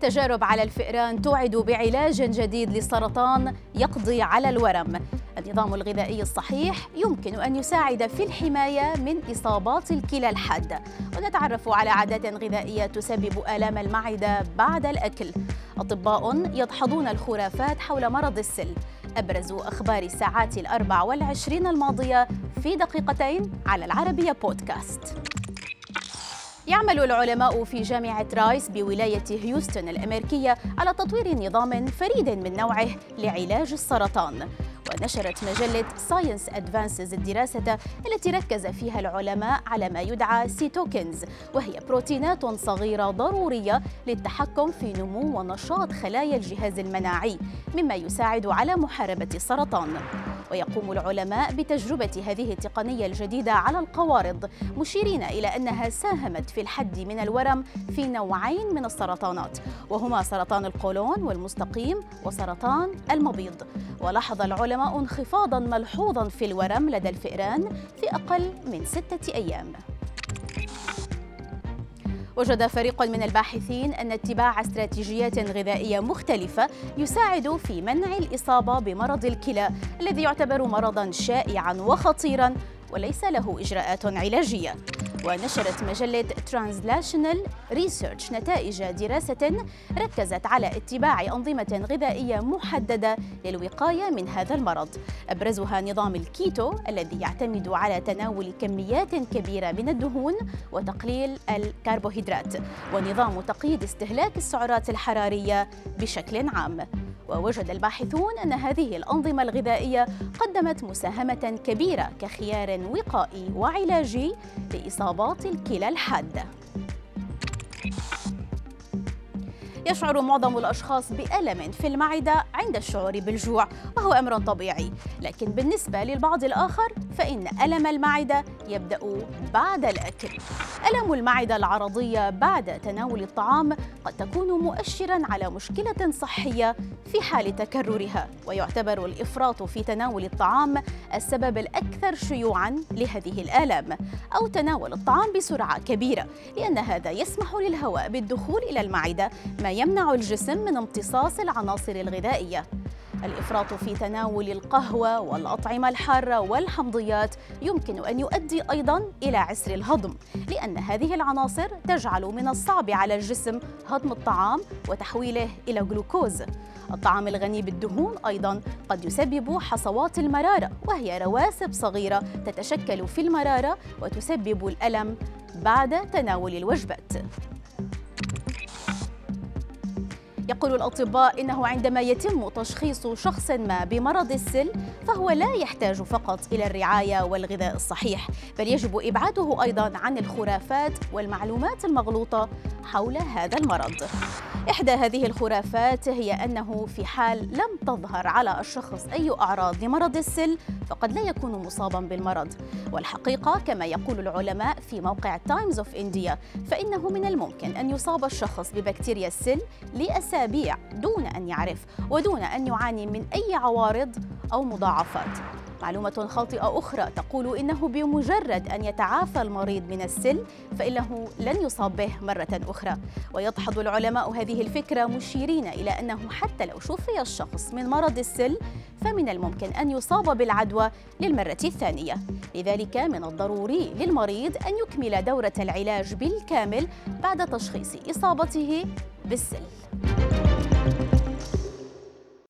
تجارب على الفئران توعد بعلاج جديد للسرطان يقضي على الورم. النظام الغذائي الصحيح يمكن أن يساعد في الحماية من إصابات الكلى الحادة ونتعرف على عادات غذائية تسبب آلام المعدة بعد الأكل. أطباء يدحضون الخرافات حول مرض السل. أبرز أخبار الساعات الأربع والعشرين الماضية في دقيقتين على العربية بودكاست. يعمل العلماء في جامعة رايس بولاية هيوستن الأمريكية على تطوير نظام فريد من نوعه لعلاج السرطان. ونشرت مجلة Science Advances الدراسة التي ركز فيها العلماء على ما يدعى cytokines وهي بروتينات صغيرة ضرورية للتحكم في نمو ونشاط خلايا الجهاز المناعي مما يساعد على محاربة السرطان. ويقوم العلماء بتجربة هذه التقنية الجديدة على القوارض مشيرين إلى أنها ساهمت في الحد من الورم في نوعين من السرطانات وهما سرطان القولون والمستقيم وسرطان المبيض. ولاحظ العلماء انخفاضا ملحوظا في الورم لدى الفئران في أقل من ستة أيام. وجد فريق من الباحثين أن اتباع استراتيجيات غذائية مختلفة يساعد في منع الإصابة بمرض الكلى الذي يعتبر مرضا شائعا وخطيرا وليس له إجراءات علاجية. ونشرت مجلة Translational Research نتائج دراسة ركزت على اتباع أنظمة غذائية محددة للوقاية من هذا المرض. أبرزها نظام الكيتو الذي يعتمد على تناول كميات كبيرة من الدهون وتقليل الكربوهيدرات ونظام تقييد استهلاك السعرات الحرارية بشكل عام. ووجد الباحثون أن هذه الأنظمة الغذائية قدمت مساهمة كبيرة كخيار وقائي وعلاجي لإصابات الكلى الحادة يشعر معظم الأشخاص بألم في المعدة عند الشعور بالجوع وهو أمر طبيعي. لكن بالنسبة للبعض الآخر فإن ألم المعدة يبدأ بعد الأكل. ألم المعدة العرضية بعد تناول الطعام قد تكون مؤشرا على مشكلة صحية في حال تكررها ويعتبر الإفراط في تناول الطعام السبب الأكثر شيوعا لهذه الآلام أو تناول الطعام بسرعة كبيرة لأن هذا يسمح للهواء بالدخول إلى المعدة ما يمنع الجسم من امتصاص العناصر الغذائية. الإفراط في تناول القهوة والأطعمة الحارة والحمضيات يمكن أن يؤدي أيضا إلى عسر الهضم لأن هذه العناصر تجعل من الصعب على الجسم هضم الطعام وتحويله إلى جلوكوز. الطعام الغني بالدهون أيضا قد يسبب حصوات المرارة وهي رواسب صغيرة تتشكل في المرارة وتسبب الألم بعد تناول الوجبات. يقول الأطباء إنه عندما يتم تشخيص شخص ما بمرض السل فهو لا يحتاج فقط إلى الرعاية والغذاء الصحيح بل يجب إبعاده أيضا عن الخرافات والمعلومات المغلوطة حول هذا المرض. إحدى هذه الخرافات هي أنه في حال لم تظهر على الشخص أي أعراض لمرض السل فقد لا يكون مصابا بالمرض. والحقيقة كما يقول العلماء في موقع Times of India فإنه من الممكن أن يصاب الشخص ببكتيريا السل لأسابيع دون أن يعرف ودون أن يعاني من أي عوارض أو مضاعفات. معلومة خاطئة أخرى تقول إنه بمجرد أن يتعافى المريض من السل فإنه لن يصاب به مرة أخرى. ويدحض العلماء هذه الفكرة مشيرين إلى أنه حتى لو شفي الشخص من مرض السل فمن الممكن أن يصاب بالعدوى للمرة الثانية. لذلك من الضروري للمريض أن يكمل دورة العلاج بالكامل بعد تشخيص إصابته بالسل